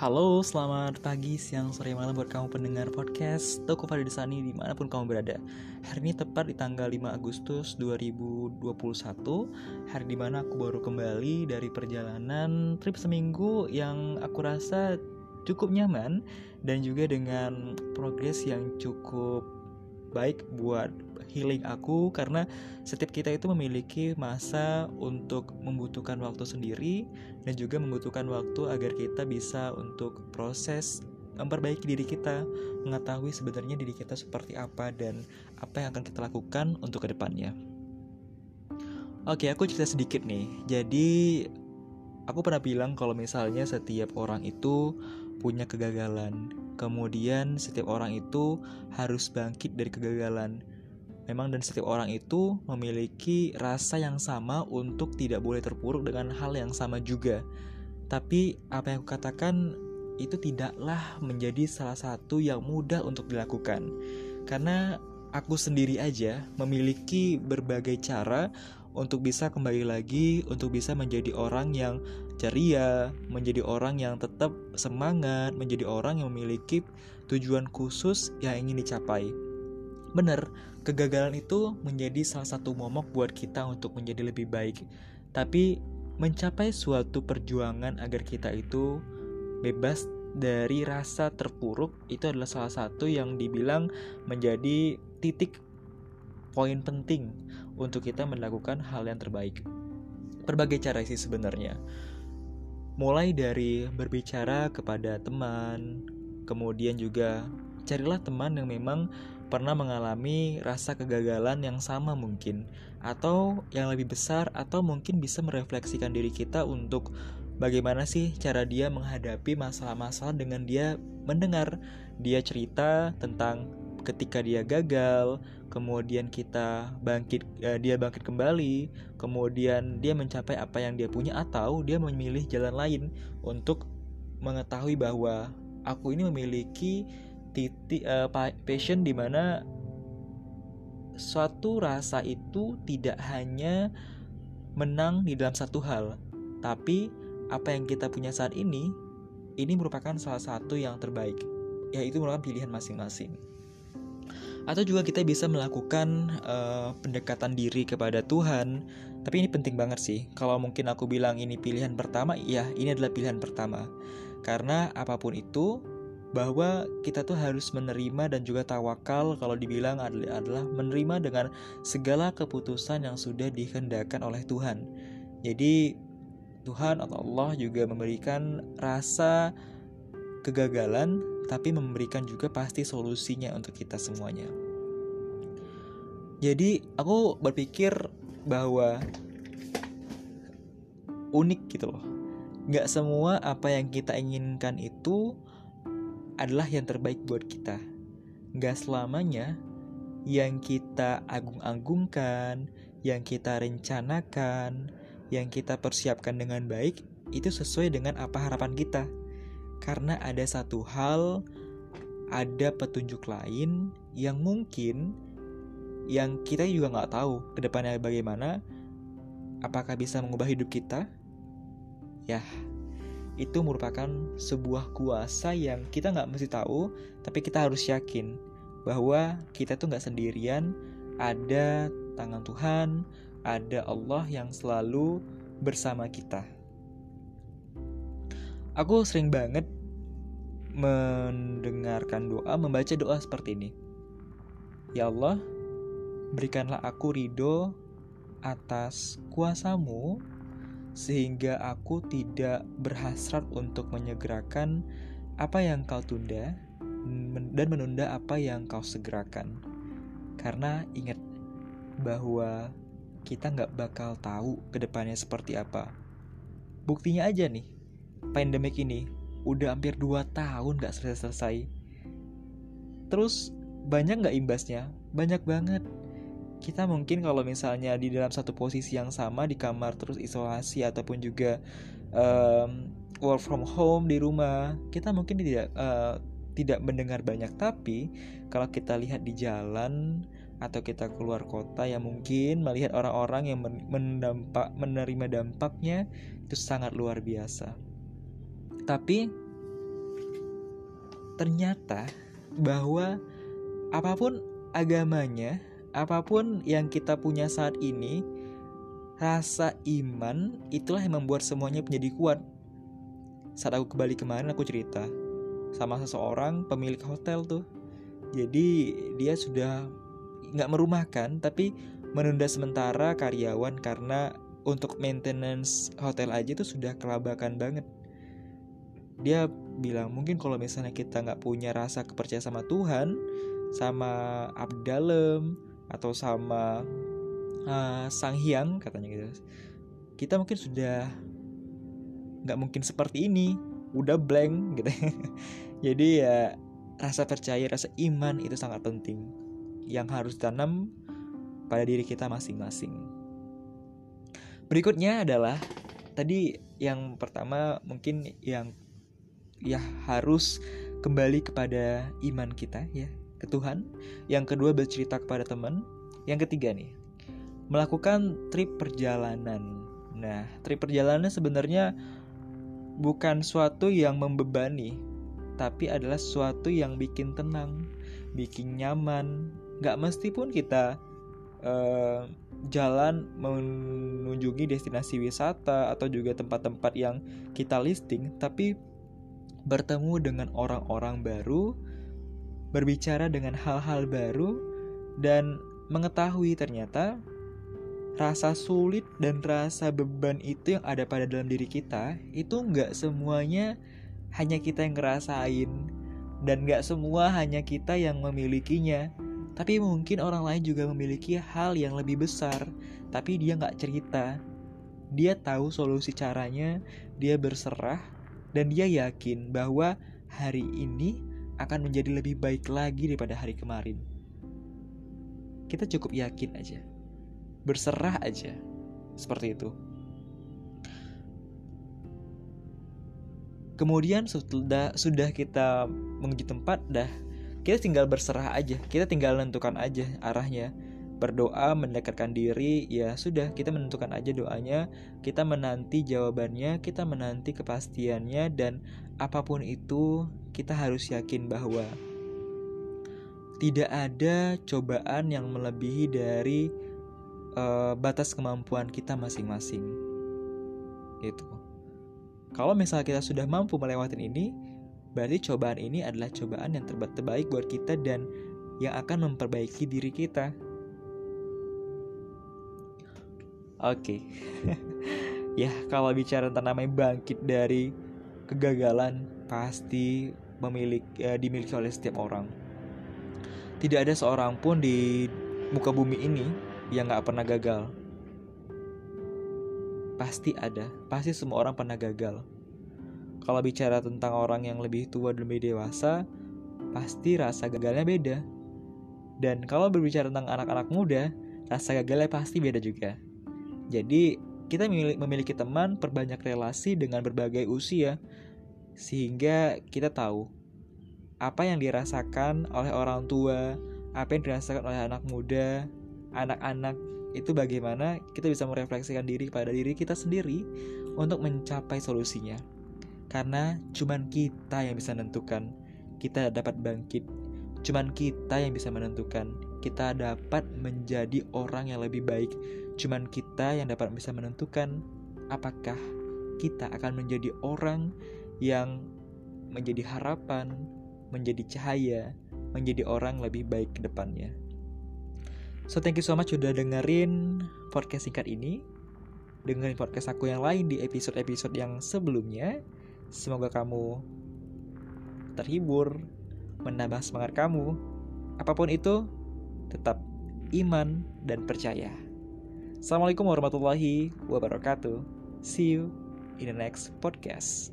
Halo, selamat pagi, siang, sore, malam buat kamu pendengar podcast Toko pada Desani di mana pun kamu berada. Hari ini tepat di tanggal 5 Agustus 2021 Hari di mana aku baru kembali dari perjalanan trip seminggu yang aku rasa cukup nyaman Dan juga dengan progres yang cukup baik buat healing aku karena setiap kita itu memiliki masa untuk membutuhkan waktu sendiri dan juga membutuhkan waktu agar kita bisa untuk proses memperbaiki diri kita, mengetahui sebenarnya diri kita seperti apa dan apa yang akan kita lakukan untuk ke depannya. Oke, aku cerita sedikit nih. Jadi, aku pernah bilang kalau misalnya setiap orang itu punya kegagalan. Kemudian setiap orang itu harus bangkit dari kegagalan. Memang dan setiap orang itu memiliki rasa yang sama untuk tidak boleh terpuruk dengan hal yang sama juga. Tapi apa yang aku katakan itu tidaklah menjadi salah satu yang mudah untuk dilakukan. Karena aku sendiri aja memiliki berbagai cara untuk bisa kembali lagi, untuk bisa menjadi orang yang ceria, menjadi orang yang tetap semangat, menjadi orang yang memiliki tujuan khusus yang ingin dicapai. Benar, kegagalan itu menjadi salah satu momok buat kita untuk menjadi lebih baik. Tapi mencapai suatu perjuangan agar kita itu bebas dari rasa terpuruk itu adalah salah satu yang dibilang menjadi titik poin penting untuk kita melakukan hal yang terbaik. Berbagai cara sih sebenarnya. Mulai dari berbicara kepada teman, kemudian juga carilah teman yang memang pernah mengalami rasa kegagalan yang sama mungkin atau yang lebih besar atau mungkin bisa merefleksikan diri kita untuk bagaimana sih cara dia menghadapi masalah-masalah dengan dia mendengar dia cerita tentang ketika dia gagal, kemudian kita bangkit eh, dia bangkit kembali, kemudian dia mencapai apa yang dia punya atau dia memilih jalan lain untuk mengetahui bahwa aku ini memiliki titik uh, passion di mana suatu rasa itu tidak hanya menang di dalam satu hal, tapi apa yang kita punya saat ini ini merupakan salah satu yang terbaik, yaitu merupakan pilihan masing-masing. Atau juga kita bisa melakukan uh, pendekatan diri kepada Tuhan, tapi ini penting banget sih. Kalau mungkin aku bilang ini pilihan pertama, ya ini adalah pilihan pertama. Karena apa pun itu, bahwa kita tuh harus menerima dan juga tawakal kalau dibilang adalah menerima dengan segala keputusan yang sudah dikehendakkan oleh Tuhan. Jadi Tuhan atau Allah juga memberikan rasa kegagalan tapi memberikan juga pasti solusinya untuk kita semuanya. Jadi aku berpikir bahwa unik gitu loh. Gak semua apa yang kita inginkan itu adalah yang terbaik buat kita. Gak selamanya yang kita agung-agungkan, yang kita rencanakan, yang kita persiapkan dengan baik, itu sesuai dengan apa harapan kita. Karena ada satu hal, ada petunjuk lain yang mungkin yang kita juga nggak tahu ke depannya bagaimana, apakah bisa mengubah hidup kita? Ya, itu merupakan sebuah kuasa yang kita nggak mesti tahu, tapi kita harus yakin bahwa kita tuh nggak sendirian, ada tangan Tuhan, ada Allah yang selalu bersama kita. Aku sering banget mendengarkan doa, membaca doa seperti ini. Ya Allah, berikanlah aku ridho atas kuasamu sehingga aku tidak berhasrat untuk menyegerakan apa yang kau tunda dan menunda apa yang kau segerakan. Karena ingat bahwa kita nggak bakal tahu ke depannya seperti apa. Buktinya aja nih, pandemik ini udah hampir 2 tahun nggak selesai-selesai. Terus banyak nggak imbasnya? Banyak banget kita mungkin kalau misalnya di dalam satu posisi yang sama di kamar terus isolasi ataupun juga um, work from home di rumah kita mungkin tidak uh, tidak mendengar banyak. Tapi kalau kita lihat di jalan atau kita keluar kota yang mungkin melihat orang-orang yang mendampak menerima dampaknya itu sangat luar biasa. Tapi ternyata bahwa apa pun agamanya, apa pun yang kita punya saat ini, rasa iman itulah yang membuat semuanya menjadi kuat. Saat aku kembali kemarin aku cerita sama seseorang pemilik hotel tuh. Jadi dia sudah nggak merumahkan tapi menunda sementara karyawan karena untuk maintenance hotel aja itu sudah kelabakan banget. Dia bilang mungkin kalau misalnya kita nggak punya rasa kepercayaan sama Tuhan, sama Abdalem atau sama uh, Sang Hyang katanya gitu, kita mungkin sudah nggak mungkin seperti ini, udah blank gitu. Jadi ya rasa percaya, rasa iman itu sangat penting yang harus tanam pada diri kita masing-masing. Berikutnya adalah tadi yang pertama mungkin yang ya harus kembali kepada iman kita ya ke Tuhan. Yang kedua bercerita kepada teman. Yang ketiga nih melakukan trip perjalanan. Nah, trip perjalanan sebenarnya bukan suatu yang membebani, tapi adalah suatu yang bikin tenang, bikin nyaman. Gak mesti pun kita uh, jalan mengunjungi destinasi wisata atau juga tempat-tempat yang kita listing, tapi bertemu dengan orang-orang baru, berbicara dengan hal-hal baru, dan mengetahui ternyata rasa sulit dan rasa beban itu yang ada pada dalam diri kita itu nggak semuanya hanya kita yang ngerasain dan nggak semua hanya kita yang memilikinya tapi mungkin orang lain juga memiliki hal yang lebih besar, tapi dia nggak cerita. Dia tahu solusi caranya, dia berserah, dan dia yakin bahwa hari ini akan menjadi lebih baik lagi daripada hari kemarin. Kita cukup yakin aja, berserah aja, seperti itu. Kemudian sudah sudah kita menuju tempat, dah kita tinggal berserah aja. Kita tinggal menentukan aja arahnya. Berdoa mendekatkan diri ya sudah kita menentukan aja doanya. Kita menanti jawabannya kita menanti kepastiannya dan apa pun itu kita harus yakin bahwa tidak ada cobaan yang melebihi dari uh, batas kemampuan kita masing-masing itu kalau misalnya kita sudah mampu melewati ini Berarti cobaan ini adalah cobaan yang terbaik buat kita dan yang akan memperbaiki diri kita. Oke. Okay. ya, kalau bicara tentang namanya bangkit dari kegagalan pasti memiliki eh, dimiliki oleh setiap orang. Tidak ada seorang pun di muka bumi ini yang gak pernah gagal. Pasti ada, pasti semua orang pernah gagal kalau bicara tentang orang yang lebih tua dan lebih dewasa, pasti rasa gagalnya beda. Dan kalau berbicara tentang anak-anak muda, rasa gagalnya pasti beda juga. Jadi, kita memiliki teman perbanyak relasi dengan berbagai usia, sehingga kita tahu apa yang dirasakan oleh orang tua, apa yang dirasakan oleh anak muda, anak-anak itu bagaimana kita bisa merefleksikan diri pada diri kita sendiri untuk mencapai solusinya. Karena cuman kita yang bisa menentukan kita dapat bangkit. Cuman kita yang bisa menentukan kita dapat menjadi orang yang lebih baik. Cuman kita yang dapat bisa menentukan apakah kita akan menjadi orang yang menjadi harapan, menjadi cahaya, menjadi orang lebih baik ke depannya. So thank you so much sudah dengerin podcast singkat ini. Dengerin podcast aku yang lain di episode-episode yang sebelumnya. Semoga kamu terhibur, menambah semangat kamu. Apa pun itu, tetap iman dan percaya. Assalamualaikum warahmatullahi wabarakatuh. See you in the next podcast.